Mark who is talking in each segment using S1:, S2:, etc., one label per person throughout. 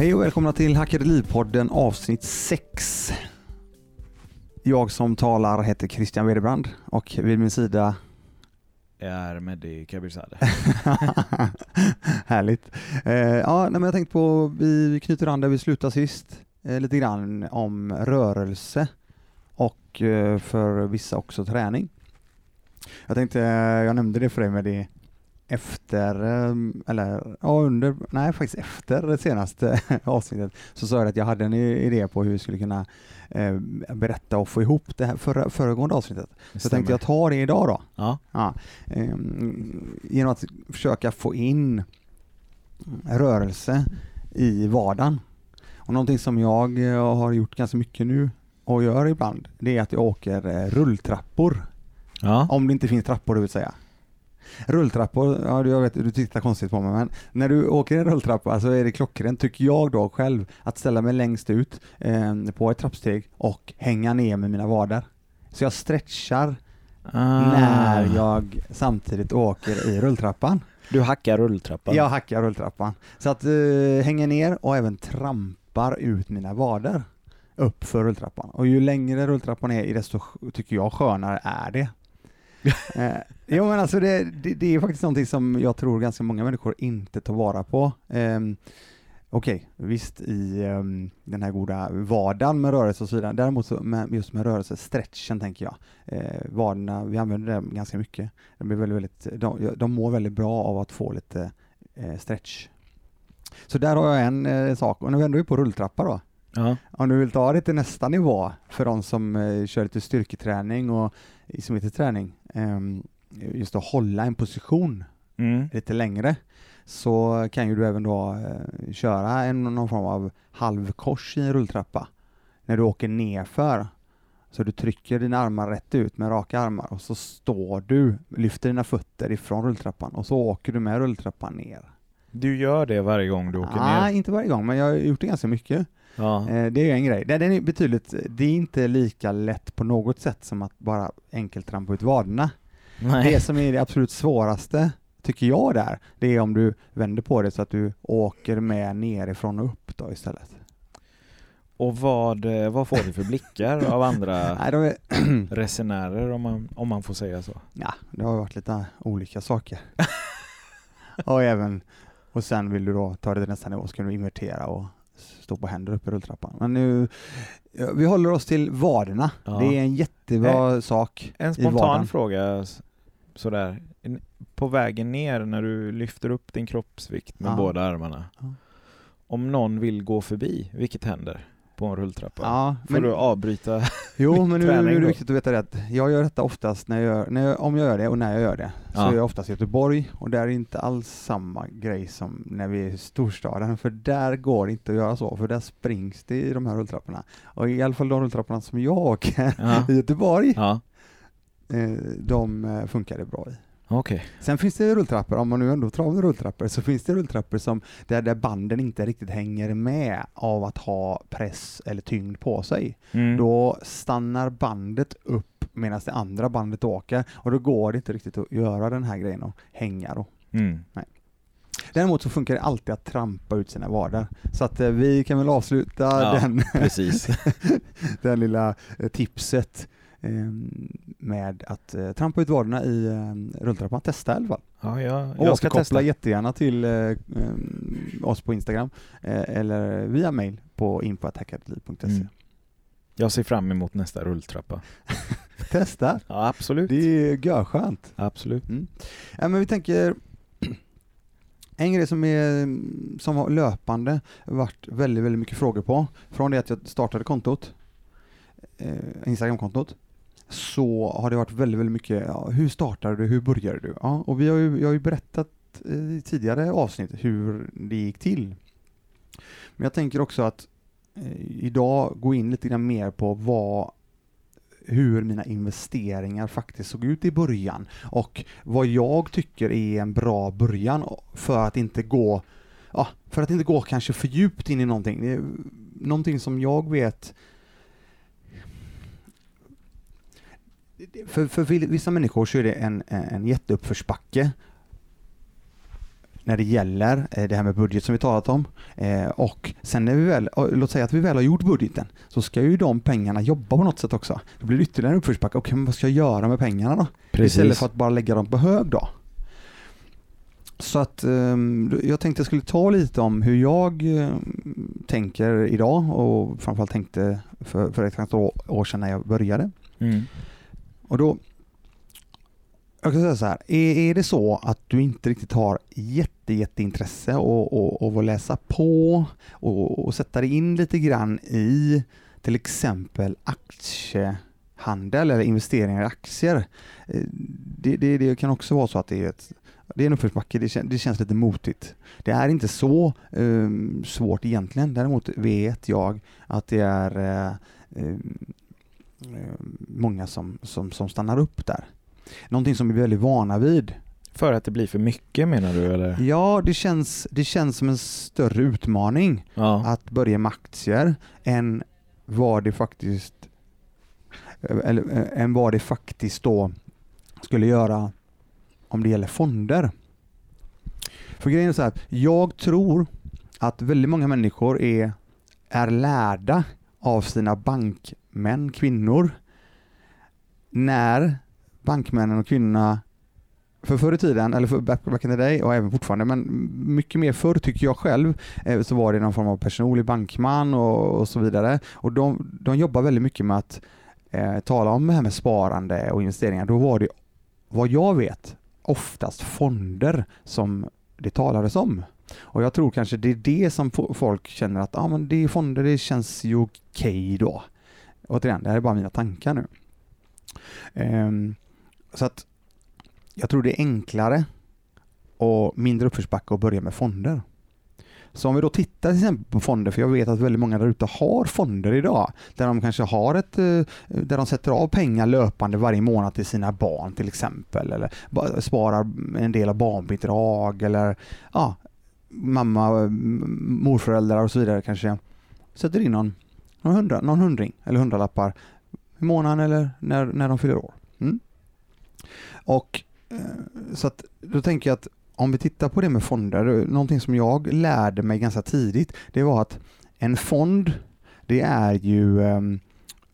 S1: Hej och välkomna till Hackerlivpodden avsnitt 6. Jag som talar heter Christian Wederbrand och vid min sida
S2: är Mehdi Kabirzadeh.
S1: Härligt. Eh, ja, men jag tänkte på, vi knyter an där vi slutade sist, eh, lite grann om rörelse och eh, för vissa också träning. Jag tänkte, jag nämnde det för dig med det efter, eh, eller ja, under, nej faktiskt efter det senaste avsnittet, så sa jag att jag hade en idé på hur vi skulle kunna eh, berätta och få ihop det här förra, föregående avsnittet. Så jag tänkte jag tar det idag då.
S2: Ja.
S1: Ja, eh, genom att försöka få in rörelse i vardagen. Och någonting som jag eh, har gjort ganska mycket nu och gör ibland, det är att jag åker eh, rulltrappor.
S2: Ja.
S1: Om det inte finns trappor det vill säga. Rulltrappor, ja jag vet du tittar konstigt på mig men när du åker en rulltrappa så är det klockrent tycker jag då själv att ställa mig längst ut eh, på ett trappsteg och hänga ner med mina vader. Så jag stretchar
S2: Ah.
S1: när jag samtidigt åker i rulltrappan.
S2: Du hackar rulltrappan?
S1: Jag hackar rulltrappan. Så att eh, hänger ner och även trampar ut mina vader upp för rulltrappan. Och ju längre rulltrappan är, desto tycker jag skönare är det. eh, jo men alltså det, det, det är faktiskt någonting som jag tror ganska många människor inte tar vara på. Um, Okej, visst i ehm, den här goda vardagen med rörelse och så vidare. Däremot så med, just med rörelse, stretchen tänker jag. Eh, vaderna, vi använder det ganska mycket. De, blir väldigt, väldigt, de, de mår väldigt bra av att få lite eh, stretch. Så där har jag en eh, sak. Och när vi ändå är på rulltrappa då.
S2: Ja.
S1: Om du vill ta det till nästa nivå för de som eh, kör lite styrketräning och isometerträning. Ehm, just att hålla en position
S2: Mm.
S1: lite längre så kan ju du även då eh, köra en, någon form av halvkors i en rulltrappa när du åker nerför. Så du trycker dina armar rätt ut med raka armar och så står du, lyfter dina fötter ifrån rulltrappan och så åker du med rulltrappan ner.
S2: Du gör det varje gång du åker
S1: Nej,
S2: ner?
S1: inte varje gång, men jag har gjort det ganska mycket.
S2: Ja.
S1: Eh, Det är en grej. Den är betydligt, det är inte lika lätt på något sätt som att bara enkelt trampa ut vaderna.
S2: Nej.
S1: Det som är det absolut svåraste, tycker jag där, det är om du vänder på det så att du åker med nerifrån och upp då istället.
S2: Och vad, eh, vad får du för blickar av andra
S1: Nej, är,
S2: resenärer om man, om man får säga så?
S1: ja, det har varit lite olika saker. och även, och sen vill du då ta det till nästa nivå så kan du invertera och stå på händer uppe i rulltrappan. Men nu, vi håller oss till vaderna.
S2: Ja.
S1: Det är en jättebra sak.
S2: En spontan fråga sådär. En- På vägen ner när du lyfter upp din kroppsvikt med
S1: Ja.
S2: båda armarna.
S1: Ja.
S2: Om någon vill gå förbi, vilket händer på en rulltrappa?
S1: Ja, men,
S2: du avbryta?
S1: jo, men nu, nu är det viktigt att veta det att jag gör detta oftast när jag gör, när jag, om jag gör det och när jag gör det. Så
S2: Ja.
S1: är jag oftast i Göteborg och där är inte alls samma grej som när vi är i storstaden, för där går det inte att göra så, för där springs det i de här rulltrapporna. Och i alla fall de rulltrapporna som jag åker
S2: Ja.
S1: i Göteborg,
S2: Ja,
S1: eh, de eh, funkar det bra i.
S2: okej.
S1: Sen finns det rulltrappor, om man nu ändå pratar om rulltrappor, så finns det rulltrappor som där, där banden inte riktigt hänger med av att ha press eller tyngd på sig.
S2: Mm.
S1: Då stannar bandet upp medan det andra bandet åker och då går det inte riktigt att göra den här grejen och hänga då.
S2: Mm.
S1: Däremot så funkar det alltid att trampa ut sina vader. Så att eh, vi kan väl avsluta
S2: Ja,
S1: den,
S2: Precis.
S1: den lilla eh, tipset med att eh, trampa ut vaderna i eh, rulltrappan. Testa i alla fall.
S2: Ja, jag,
S1: Och
S2: jag ska testa.
S1: jättegärna till eh, eh, oss på Instagram eller via mail på info.hackadliv.se.
S2: Mm. Jag ser fram emot nästa rulltrappa.
S1: Testa,
S2: Ja, absolut.
S1: det är görskönt.
S2: Absolut.
S1: Mm. Ja, men vi tänker en grej som, är, som har löpande varit väldigt, väldigt mycket frågor på från det att jag startade kontot, eh, Instagramkontot, så har det varit väldigt, väldigt mycket, ja, hur startade du, hur började du? Ja, och vi har ju, jag har ju berättat eh, i tidigare avsnitt hur det gick till. Men jag tänker också att eh, idag gå in lite grann mer på vad hur mina investeringar faktiskt såg ut i början och vad jag tycker är en bra början för att inte gå ja, för att inte gå kanske för djupt in i någonting. Det är någonting som jag vet för, för vissa människor så är det en, en jätteuppförsbacke när det gäller eh, det här med budget som vi talat om. Eh, och sen när vi väl, låt säga att vi väl har gjort budgeten, så ska ju de pengarna jobba på något sätt också. Det blir ytterligare en uppförsbacke. Okej, men vad ska jag göra med pengarna då? Istället för att bara lägga dem på hög då. Så att um, jag tänkte jag skulle ta lite om hur jag um, tänker idag och framförallt tänkte för, för ett antal år sedan när jag började.
S2: Mm.
S1: Och då, jag kan säga så här, är, är det så att du inte riktigt har jätte, jätteintresse och, och, och att läsa på och, och sätta dig in lite grann i till exempel aktiehandel eller investeringar i aktier. Eh, det, det, det kan också vara så att det är ett det är en uppförsbacke, det, kän, det känns lite motigt. Det är inte så um, svårt egentligen, däremot vet jag att det är uh, um, många som, som, som stannar upp där. Någonting som vi är väldigt vana vid.
S2: För att det blir för mycket menar du eller?
S1: Ja, det känns, det känns som en större utmaning
S2: Ja.
S1: att börja med aktier än vad det faktiskt eller, eh, än vad det faktiskt då skulle göra om det gäller fonder. För grejen är så här, jag tror att väldigt många människor är, är lärda av sina män, kvinnor, när bankmännen och kvinnorna för förr i tiden, eller för back, back in the day och även fortfarande, men mycket mer förr tycker jag själv, eh, så var det någon form av personlig bankman och, och så vidare. Och de, de jobbar väldigt mycket med att eh, tala om det här med sparande och investeringar. Då var det, vad jag vet, oftast fonder som det talades om. Och jag tror kanske det är det som folk känner att ah, men det är fonder, det känns ju okej då. Återigen, det här är bara mina tankar nu. Ehm, så att jag tror det är enklare och mindre uppförsbacke att börja med fonder. Så om vi då tittar till exempel på fonder, för jag vet att väldigt många där ute har fonder idag, där de kanske har ett, eh, där de sätter av pengar löpande varje månad till sina barn till exempel, eller sparar en del av barnbidrag eller ja, mamma, morföräldrar och så vidare kanske sätter in någon, någon, hundra, någon hundring eller hundralappar i månaden eller när, när de fyller år. Mm. Och eh, så att då tänker jag att om vi tittar på det med fonder, någonting som jag lärde mig ganska tidigt, det var att en fond, det är ju, ehm,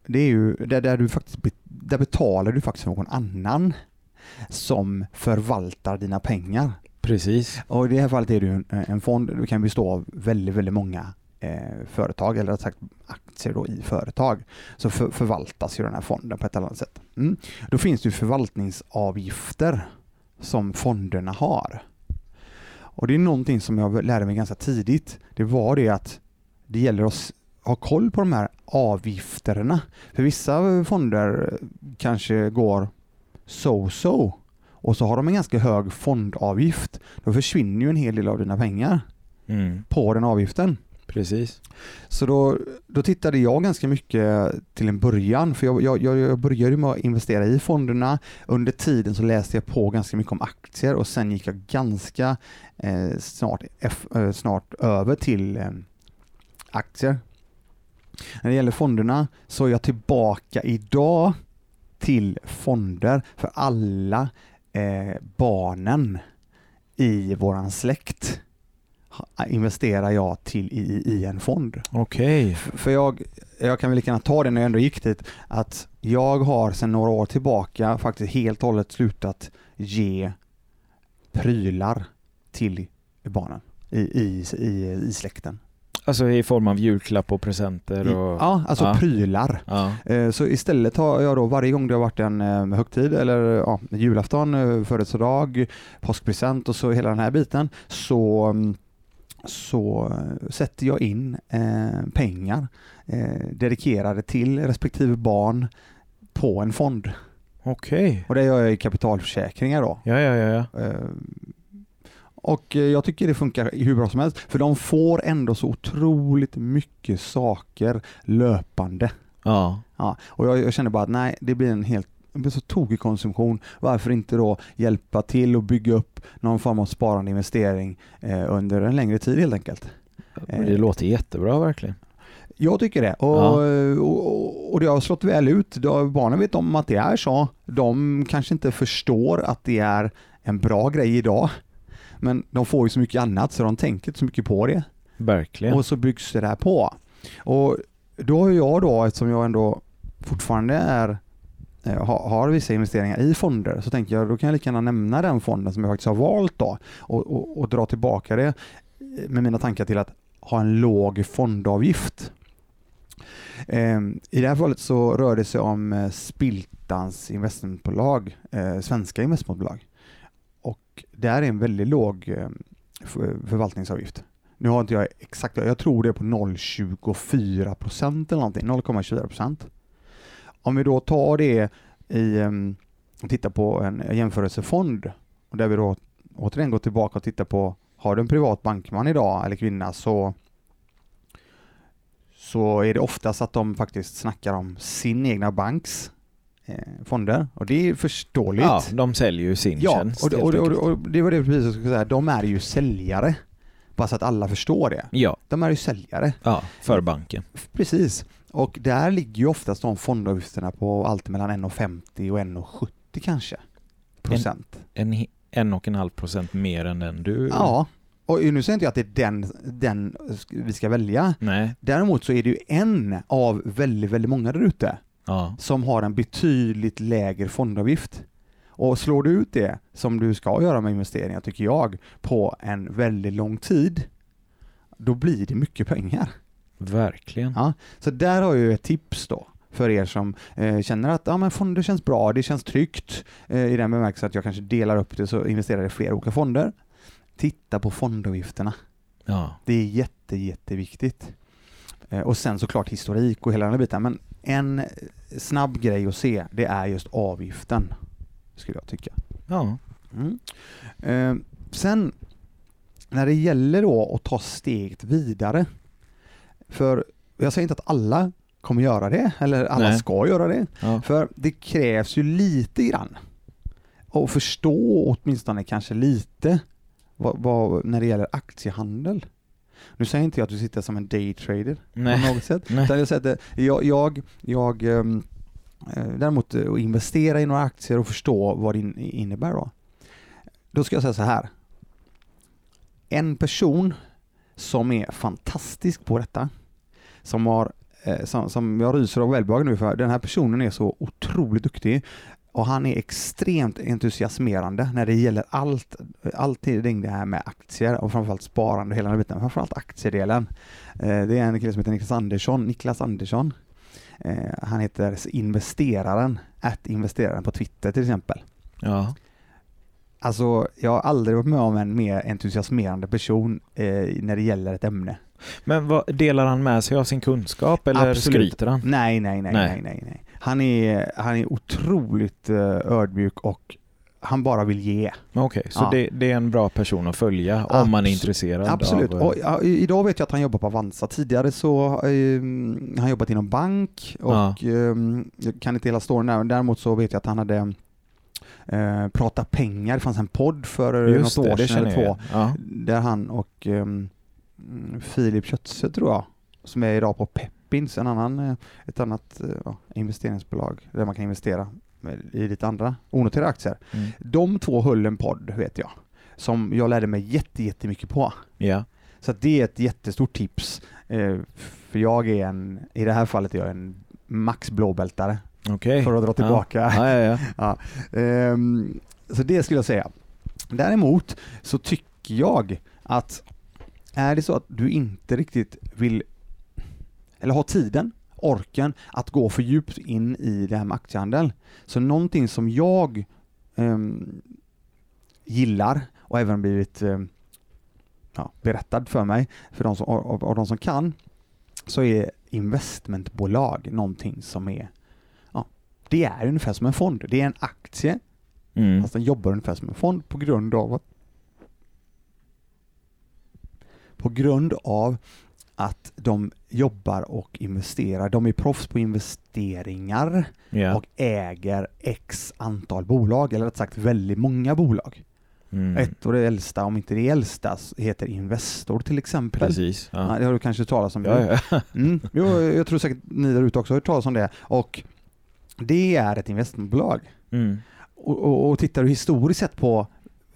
S1: det är ju där, där du faktiskt, där betalar du faktiskt någon annan som förvaltar dina pengar.
S2: Precis.
S1: Och i det här fallet är det en, en fond, det kan bestå av väldigt, väldigt många eh, företag, eller rätt sagt aktier då i företag, så för, förvaltas ju den här fonden på ett eller annat sätt. Mm. Då finns det ju förvaltningsavgifter som fonderna har. Och det är någonting som jag lärde mig ganska tidigt. Det var det att det gäller att ha koll på de här avgifterna. För vissa fonder kanske går so-so och så har de en ganska hög fondavgift. Då försvinner ju en hel del av dina pengar
S2: Mm.
S1: på den avgiften.
S2: Precis.
S1: Så då, då tittade jag ganska mycket till en början, för jag, jag, jag började med att investera i fonderna. Under tiden så läste jag på ganska mycket om aktier och sen gick jag ganska eh, snart, eh, snart över till eh, aktier. När det gäller fonderna så är jag tillbaka idag till fonder för alla eh, barnen i våran släkt investerar jag till i, i en fond.
S2: Okej.
S1: F- För jag, jag kan väl lika gärna ta det när jag ändå gick dit, att jag har sedan några år tillbaka faktiskt helt och hållet slutat ge prylar till barnen i, i, i, i släkten.
S2: Alltså i form av julklapp och presenter och...
S1: ja, alltså
S2: ja.
S1: prylar.
S2: Ja.
S1: Eh, Så istället har jag då varje gång det har varit en eh, högtid eller ja, julafton, eh, födelsedag, påskpresent och så hela den här biten så, mm, så sätter jag in eh, pengar eh, dedikerade till respektive barn på en fond.
S2: Okej.
S1: Och det gör jag i kapitalförsäkringar då.
S2: Ja, ja, ja, ja.
S1: Eh, Och eh, jag tycker det funkar hur bra som helst för de får ändå så otroligt mycket saker löpande.
S2: Ja.
S1: Ja, och jag, jag känner bara att nej, det blir en helt det blir så tokig konsumtion. Varför inte då hjälpa till och bygga upp någon form av sparande investering eh, under en längre tid helt enkelt.
S2: Det låter jättebra verkligen.
S1: Jag tycker det. Och,
S2: Ja.
S1: och, och det har slått väl ut. Barnen vet om att det är så. De kanske inte förstår att det är en bra grej idag. Men de får ju så mycket annat så de tänker inte så mycket på det.
S2: Verkligen.
S1: Och så byggs det där på. Och då har jag då, eftersom jag ändå fortfarande är eh, Eh, har, har vissa investeringar i fonder så tänker jag då kan jag lika gärna nämna den fonden som jag faktiskt har valt då och, och, och dra tillbaka det eh, med mina tankar till att ha en låg fondavgift. Eh, I det här fallet så rör det sig om Spiltans investmentbolag, svenska investmentbolag. Och där är en väldigt låg förvaltningsavgift. Nu har inte jag exakt, jag tror det är på 0,24 procent eller någonting, 0,24 procent. Om vi då tar det i, och tittar på en jämförelsefond och där vi då återigen går tillbaka och tittar på, har du en privat bankman idag eller kvinna så så är det oftast att de faktiskt snackar om sin egna banks eh, fonder och det är förståeligt.
S2: Ja, de säljer ju sin
S1: Ja,
S2: tjänst
S1: och, och, och, och det var det precis jag skulle säga, de är ju säljare. Så att alla förstår det.
S2: Ja,
S1: De är ju säljare.
S2: ja, för banken.
S1: Precis. Och där ligger ju oftast de fondavgifterna på allt mellan 1,50 och 1,70 kanske. Procent.
S2: En, he- en och en halv procent mer än den du...
S1: Ja. Och nu säger inte jag att det är den, den vi ska välja.
S2: Nej.
S1: Däremot så är det ju en av väldigt, väldigt många där ute
S2: Ja.
S1: som har en betydligt lägre fondavgift. Och slår du ut det, som du ska göra med investeringar tycker jag, på en väldigt lång tid, då blir det mycket pengar.
S2: Verkligen.
S1: Ja, så där har jag ett tips då för er som eh, känner att ja, men fonder känns bra, det känns tryggt eh, i den bemärkelsen att jag kanske delar upp det så investerar i flera olika fonder. Titta på fondavgifterna.
S2: Ja.
S1: Det är jätte, jätteviktigt. Eh, och sen såklart historik och hela den biten. Men en snabb grej att se, det är just avgiften. Skulle jag tycka.
S2: Ja.
S1: Mm. Eh, sen när det gäller då att ta steget vidare. För jag säger inte att alla kommer göra det, eller alla
S2: Nej.
S1: ska göra det.
S2: ja.
S1: För det krävs ju lite grann. Och förstå åtminstone kanske lite vad, vad, när det gäller aktiehandel. Nu säger inte jag att du sitter som en daytrader på något sätt.
S2: Nej.
S1: Utan jag säger att jag, jag, jag ehm, eh, Eh, däremot eh, att investera i några aktier och förstå vad det innebär då. Då ska jag säga så här. En person som är fantastisk på detta, som har eh, som, som jag ryser av välbehag nu för den här personen är så otroligt duktig och han är extremt entusiasmerande när det gäller allt, allting det här med aktier och framförallt sparande och hela den biten, framförallt aktiedelen. Det är en kille som heter Niklas Andersson, Niklas Andersson. Eh, Han heter Investeraren, att investeraren på Twitter till exempel.
S2: Ja.
S1: Alltså, jag har aldrig varit med om en mer entusiasmerande person eh, när det gäller ett ämne.
S2: Men vad, delar han med sig av sin kunskap eller
S1: Absolut.
S2: skryter han?
S1: Nej, nej, nej,
S2: Nej.
S1: nej, nej. Han är, han är otroligt eh, ödmjuk och han bara vill ge.
S2: Okej, så
S1: Ja.
S2: det, det är en bra person att följa om man är
S1: Abs-
S2: intresserad
S1: Absolut.
S2: av... eh,
S1: Och, ja, idag vet jag att han jobbar på Avanza. Tidigare så eh, har han jobbat inom bank och
S2: Ja.
S1: eh, jag kan inte hela storyn där, men däremot så vet jag att han hade eh, Prata pengar, det fanns en podd för eh,
S2: Just
S1: något
S2: det,
S1: år sedan eller två. Där han och ehm, Filip Kötze tror jag, som är idag på Peppins, en annan, eh, ett annat eh, investeringsbolag där man kan investera med- i lite andra onoterade aktier.
S2: Mm.
S1: De två höll en podd vet jag, som jag lärde mig jätte, jättemycket på.
S2: ja.
S1: Så det är ett jättestort tips. Eh, för jag är en, i det här fallet är jag en max blåbältare,
S2: Okej.
S1: för att dra tillbaka.
S2: Ja, ja, ja.
S1: Ehm, så det skulle jag säga. Däremot så tycker jag att är det så att du inte riktigt vill eller har tiden, orken att gå för djupt in i det här med aktiehandel. Så någonting som jag ehm, gillar och även blivit ehm, ja, berättad för mig för de som, av, av de som kan så är investmentbolag någonting som är ja, det är ungefär som en fond. Det är en aktie
S2: Mm.
S1: Fast den jobbar ungefär som en fond på grund av att på grund av att de jobbar och investerar. De är proffs på investeringar
S2: Ja.
S1: och äger x antal bolag, eller rätt sagt väldigt många bolag.
S2: Mm.
S1: Ett av det äldsta, om inte det äldsta, heter Investor till exempel.
S2: Precis.
S1: Ja,
S2: Ja.
S1: det har du kanske talat om.
S2: Ja, ja.
S1: Mm. Jo, jag tror säkert ni där ute också har hört talas om det. Och det är ett investmentbolag.
S2: Mm.
S1: Och, och, och tittar du historiskt sett på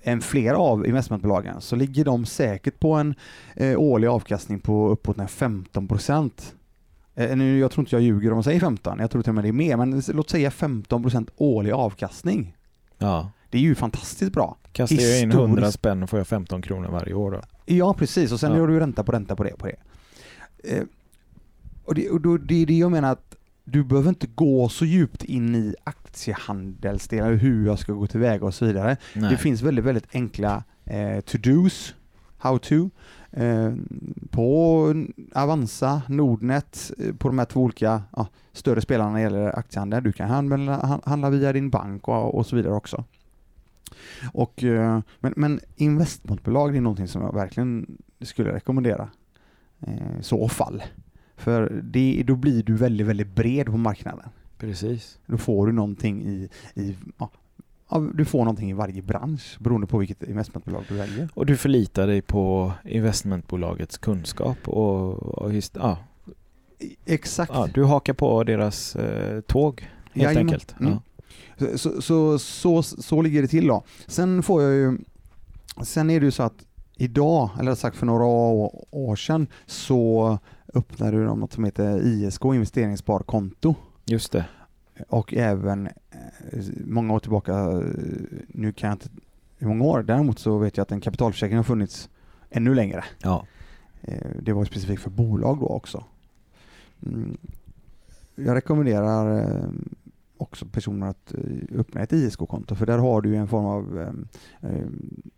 S1: än flera av investmentbolagen så ligger de säkert på en eh, årlig avkastning på uppåt när 15 procent. Eh, nu, jag tror inte jag ljuger om jag säger 15, jag tror till och med det är mer, men låt säga 15 procent årlig avkastning.
S2: Ja.
S1: Det är ju fantastiskt bra.
S2: Kastar jag in
S1: Historiskt.
S2: 100 spänn får jag 15 kronor varje år då.
S1: Ja, precis. Och sen
S2: Ja.
S1: gör du ränta på ränta på det. På det. Eh, och det, och då, det är det jag menar att du behöver inte gå så djupt in i aktiehandelsdelen, hur jag ska gå tillväga och så vidare.
S2: Nej.
S1: Det finns väldigt, väldigt enkla eh, to-dos, how-to, eh, på Avanza, Nordnet, eh, på de här två olika ja, större spelarna när det gäller aktiehandel. Du kan handla, han- handla via din bank och, och så vidare också. Och, eh, men, men investmentbolag är någonting som jag verkligen skulle rekommendera. Eh, I så fall. För det, då blir du väldigt, väldigt bred på marknaden.
S2: Precis.
S1: Då får du någonting i, i ja, du får någonting i varje bransch beroende på vilket investmentbolag du väljer.
S2: Och du förlitar dig på investmentbolagets kunskap och, och hist- ja,
S1: I- Exakt.
S2: ja, du hakar på deras eh, tåg helt
S1: Jajamän.
S2: enkelt.
S1: Mm.
S2: Ja.
S1: Så, så, så, så, så ligger det till då. Sen får jag ju, sen är det ju så att idag, eller sagt för några år, sedan, så öppnade du något som heter ISK, investeringssparkonto.
S2: Just det.
S1: Och även eh, många år tillbaka, nu kan jag inte hur många år, däremot så vet jag att en kapitalförsäkring har funnits ännu längre.
S2: Ja.
S1: Eh, Det var specifikt för bolag då också. Mm. Jag rekommenderar eh, också personer att öppna ett ISK-konto för där har du en form av,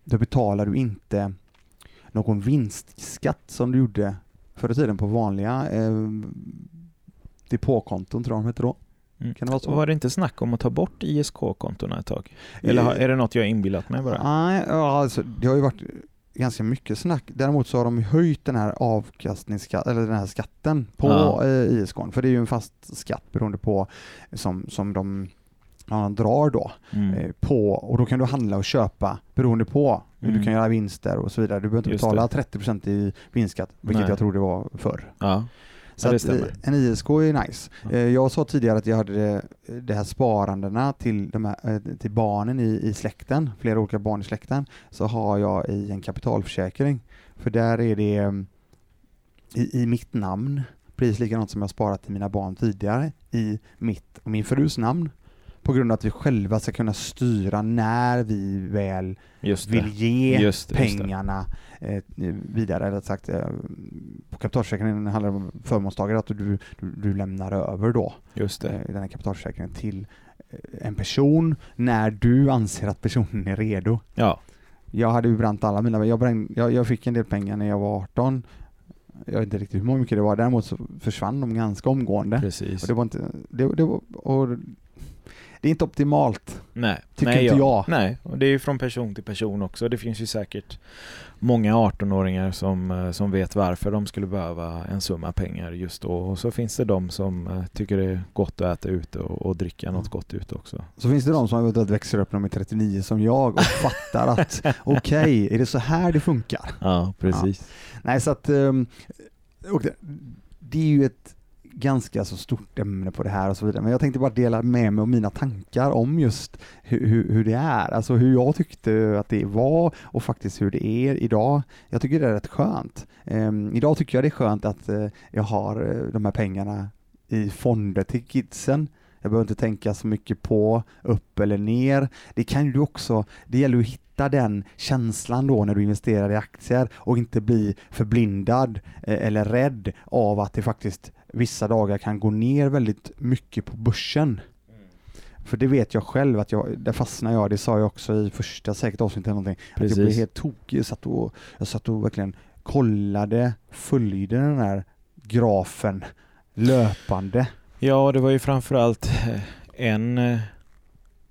S1: där betalar du inte någon vinstskatt som du gjorde förr i tiden på vanliga eh, depåkonton tror jag de hette då.
S2: Mm.
S1: Kan det vara så?
S2: Var det inte snack om att ta bort ISK-kontona ett tag? Eller har, är det något jag inbillat mig bara?
S1: Nej, alltså, det har ju varit ganska mycket snack. Däremot så har de höjt den här avkastningsskatten, eller den här skatten på
S2: Ja.
S1: eh, ISK. För det är ju en fast skatt beroende på som, som de ja, drar då
S2: Mm.
S1: eh, på och då kan du handla och köpa beroende på hur
S2: Mm.
S1: du kan göra vinster och så vidare. Du behöver inte
S2: Just
S1: betala
S2: det.
S1: 30% i vinstskatt, vilket
S2: Nej.
S1: jag tror det var förr.
S2: Ja.
S1: Så
S2: Ja,
S1: eh, en ISK är nice.
S2: Ja.
S1: Eh, Jag sa tidigare att jag hade det, det här sparandena till, de här, till barnen i, i släkten, flera olika barn i släkten, så har jag i en kapitalförsäkring. För där är det eh, i, i mitt namn, precis likadant som jag sparat till mina barn tidigare, i mitt och min frus namn. På grund av att vi själva ska kunna styra när vi väl vill ge
S2: Just det, just
S1: pengarna eh, vidare. Eller sagt, eh, på kapitalförsäkringen handlar det om förmånstagare, att du, du, du lämnar över då
S2: Just
S1: eh, den här kapitalförsäkringen till eh, en person när du anser att personen är redo.
S2: Ja.
S1: Jag hade ju bränt alla mina, jag, bränn, jag, jag fick en del pengar när jag var 18. Jag vet inte riktigt hur mycket det var, däremot så försvann de ganska omgående.
S2: Precis.
S1: Och det var inte, det, det var, och det är inte optimalt.
S2: Nej,
S1: Tycker
S2: nej,
S1: inte
S2: ja.
S1: jag.
S2: Nej, och det är ju från person till person också. Det finns ju säkert många 18-åringar som, eh, som vet varför de skulle behöva en summa pengar just då. Och så finns det de som eh, tycker det är gott att äta ute och, och dricka något gott ute också.
S1: Så finns det de som eventuellt växer upp när de är 39 som jag och fattar att okej, är det så här det funkar?
S2: Ja, precis.
S1: Nej, så att ehm, och det, det är ju ett ganska så stort ämne på det här och så vidare, men jag tänkte bara dela med mig av mina tankar om just hur, hur, hur det är, alltså hur jag tyckte att det var och faktiskt hur det är idag. Jag tycker det är rätt skönt. Um, idag tycker jag det är skönt att uh, jag har uh, de här pengarna i fonder till kidsen. Jag behöver inte tänka så mycket på upp eller ner. Det kan ju också, det gäller att hitta den känslan då när du investerar i aktier och inte bli förblindad eh, eller rädd av att det faktiskt vissa dagar kan gå ner väldigt mycket på börsen. För det vet jag själv att jag, där fastnar jag, det sa jag också i första säkert avsnittet eller någonting, att jag blev
S2: Precis.
S1: helt tokig. Jag satt och, jag satt och verkligen kollade, följde den här grafen löpande.
S2: Ja, det var ju framförallt eh, en eh,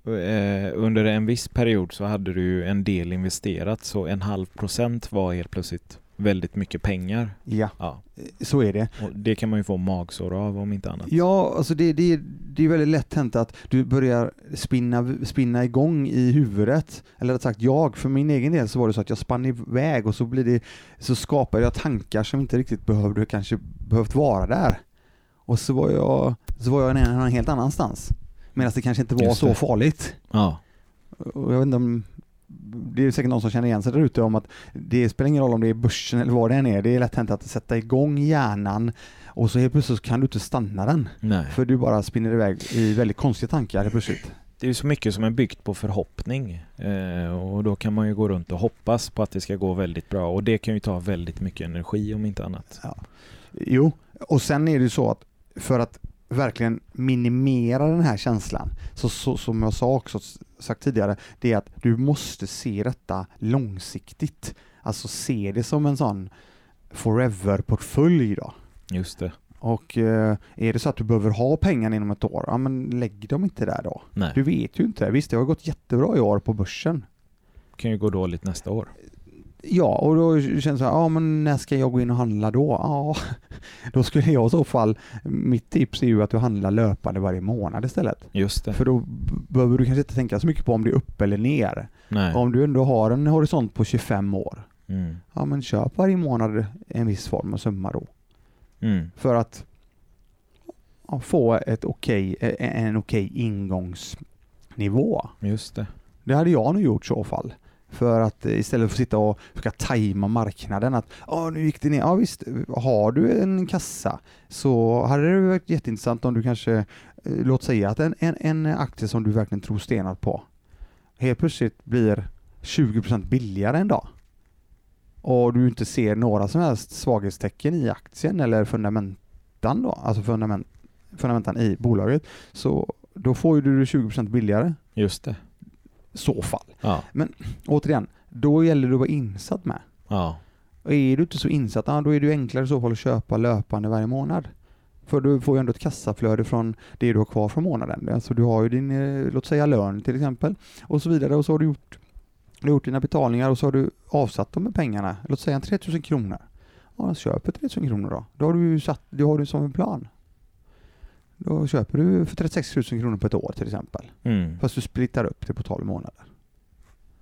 S2: eh, under en viss period så hade du en del investerat så en halv procent var helt plötsligt väldigt mycket pengar.
S1: Ja,
S2: Ja,
S1: så är det.
S2: och det kan man ju få magsår av om inte annat.
S1: Ja, alltså det, det, det är väldigt lätt hänt att du börjar spinna, spinna igång i huvudet. Eller rätt sagt jag, för min egen del så var det så att jag spann iväg och så, blir det, så skapade jag tankar som inte riktigt behövde kanske behövt vara där. Och så var jag, så var jag en helt annanstans. Medan det kanske inte var så farligt.
S2: Ja,
S1: Och jag vet inte om det är säkert någon som känner igen sig där ute om att det spelar ingen roll om det är börsen eller vad det än är, det är lätt hänt att sätta igång hjärnan och så helt plötsligt kan du inte stanna den.
S2: Nej.
S1: För du bara spinner iväg i väldigt konstiga tankar helt plötsligt.
S2: Det är så mycket som är byggt på förhoppning eh, och då kan man ju gå runt och hoppas på att det ska gå väldigt bra och det kan ju ta väldigt mycket energi om inte annat.
S1: Jo, och sen är det ju så att för att verkligen minimera den här känslan, så, så som jag sa också sagt tidigare, det är att du måste se detta långsiktigt. Alltså se det som en sån forever-portfölj då.
S2: Just det.
S1: Och eh, är det så att du behöver ha pengarna inom ett år, ja men lägg dem inte där då.
S2: Nej,
S1: Du vet ju inte. Visst, det har gått jättebra i år på börsen.
S2: kan ju gå dåligt nästa år.
S1: Ja, och då känns det så här, ja men när ska jag gå in och handla då? Ja, då skulle jag i så fall, mitt tips är ju att du handlar löpande varje månad istället.
S2: Just det.
S1: För då behöver du kanske inte tänka så mycket på om det är upp eller ner.
S2: Nej.
S1: Om du ändå har en horisont på 25 år,
S2: Mm.
S1: ja men köp varje månad en viss form av summa då.
S2: Mm.
S1: För att ja, få ett okej, en okej ingångsnivå.
S2: Just det.
S1: Det hade jag nog gjort i så fall. För att istället för att sitta och försöka tajma marknaden att ja nu gick det ner. Ja visst, har du en kassa så hade det varit jätteintressant om du kanske, eh, låt säga att en, en, en aktie som du verkligen tror stenat på helt plötsligt blir 20% billigare en dag och du inte ser några som helst svaghetstecken i aktien eller fundamentan då, alltså fundament, fundamentan i bolaget, så då får ju du det 20% billigare
S2: Just det
S1: i så fall.
S2: Ja.
S1: Återigen, då gäller det att vara insatt med.
S2: Ja.
S1: Och är du inte så insatt, då är det enklare i så fall att köpa löpande varje månad. För du får ju ändå ett kassaflöde från det du har kvar från månaden. Alltså du har ju din, eh, låt säga lön till exempel, och så vidare. Och så har du gjort, du har gjort dina betalningar och så har du avsatt de pengarna. Låt säga 3000 kronor. Ja, köp för 3000 kronor då. Då har du ju satt, det har du som en plan. Då köper du för 36 000 kronor på ett år till exempel.
S2: Mm.
S1: Fast du splittar upp det på 12 månader.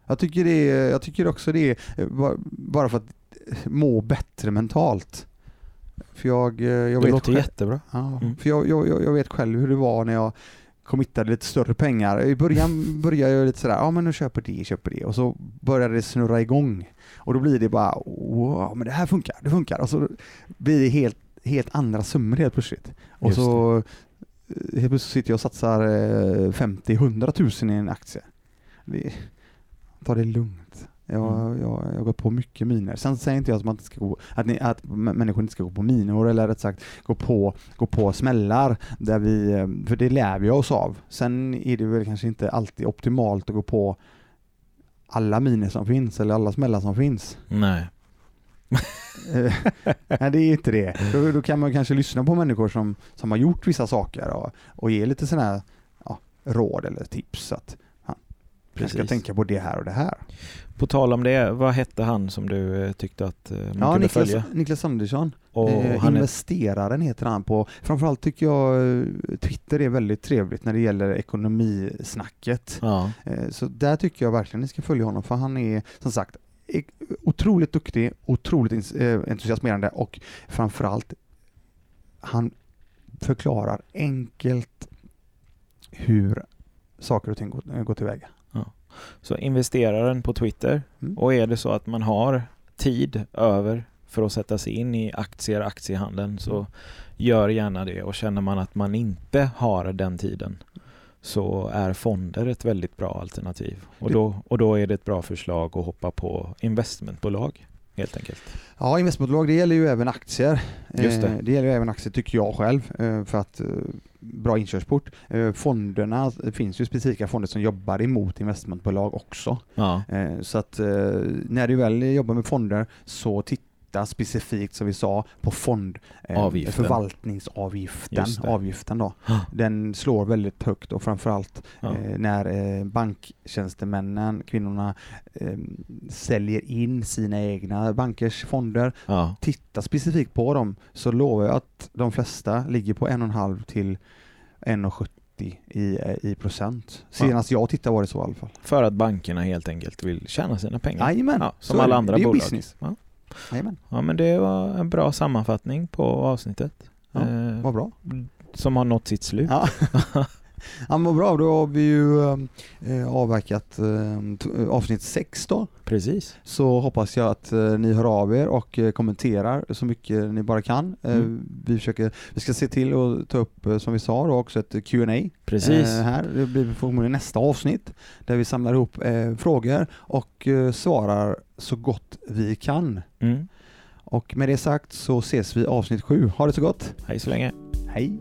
S1: Jag tycker, det är, jag tycker också det är ba- bara för att må bättre mentalt. För jag, eh, jag
S2: Det
S1: vet
S2: låter
S1: själv,
S2: jättebra.
S1: ja,
S2: Mm.
S1: för jag, jag, jag vet själv hur det var när jag committade lite större pengar. I början började jag lite sådär, ja men nu köper det, köper det. Och så började det snurra igång. Och då blir det bara, wow, men det här funkar, det funkar. Och så blir det helt, helt andra summor helt plötsligt. Och
S2: Just
S1: så helt plötsligt sitter jag och satsar eh, 50-100 000 i en aktie. Det, ta det lugnt. Jag,
S2: Mm.
S1: jag, jag går på mycket miner. Sen säger inte jag att, man inte ska gå, att, ni, att människor inte ska gå på minor eller rätt sagt gå på, gå på smällar. Där vi, eh, för det lär vi oss av. Sen är det väl kanske inte alltid optimalt att gå på alla miner som finns eller alla smällar som finns.
S2: Nej.
S1: Nej, det är inte det. Då, då kan man kanske lyssna på människor som, som har gjort vissa saker och, och ge lite sådana här ja, råd eller tips. Att ja, jag ska
S2: Precis.
S1: tänka på det här och det här.
S2: På tal om det, vad hette han som du eh, tyckte att eh, man
S1: Ja,
S2: kunde
S1: Niklas,
S2: följa?
S1: Niklas Andersson.
S2: Och
S1: eh,
S2: han är,
S1: investeraren heter han på. Framförallt tycker jag eh, Twitter är väldigt trevligt när det gäller ekonomisnacket.
S2: ja,
S1: Eh, Så där tycker jag verkligen ni ska följa honom för han är som sagt otroligt duktig, otroligt eh, entusiasmerande och framförallt han förklarar enkelt hur saker och ting går, eh, går tillväga.
S2: så investeraren på Twitter
S1: Mm.
S2: och är det så att man har tid över för att sätta sig in i aktier, aktiehandeln så
S1: Mm.
S2: gör gärna det och känner man att man inte har den tiden så är fonder ett väldigt bra alternativ och då, och då är det ett bra förslag att hoppa på investmentbolag helt enkelt.
S1: Ja, investmentbolag det gäller ju även aktier.
S2: Just det.
S1: Eh, det gäller ju även aktier tycker jag själv eh, för att eh, bra inkörsport. Fonderna, det finns ju specifika fonder som jobbar emot investmentbolag också.
S2: Ja,
S1: Så att när du väl jobbar med fonder så titta specifikt som vi sa på fond eh,
S2: Avgiften.
S1: då.
S2: Ja.
S1: Den slår väldigt högt och framförallt
S2: ja.
S1: eh, när eh, banktjänstemännen, kvinnorna, eh, säljer in sina egna bankers fonder.
S2: ja.
S1: Titta specifikt på dem så lovar jag att de flesta ligger på 1,5 till 1,70 i, eh, i procent. Senast jag tittade var det så i alla fall.
S2: För att bankerna helt enkelt vill tjäna sina pengar.
S1: Jajamän,
S2: Ja, som alla andra
S1: Det är
S2: bolag.
S1: business.
S2: Ja.
S1: Jajamän,
S2: ja, men det var en bra sammanfattning på avsnittet.
S1: Ja,
S2: Eh,
S1: vad bra.
S2: som har nått sitt slut.
S1: Ja. Ja, men bra, då har vi ju eh, avverkat eh, t- avsnitt 6 då.
S2: Precis.
S1: Så hoppas jag att eh, ni hör av er och eh, kommenterar så mycket ni bara kan. Eh,
S2: Mm.
S1: vi, försöker, vi ska se till att ta upp, eh, som vi sa då, också ett Q&A
S2: Precis.
S1: eh, här. Det blir förmodligen nästa avsnitt där vi samlar ihop eh, frågor och eh, svarar så gott vi kan.
S2: Mm.
S1: Och med det sagt så ses vi avsnitt 7. Ha det så gott!
S2: Hej så länge.
S1: Hej!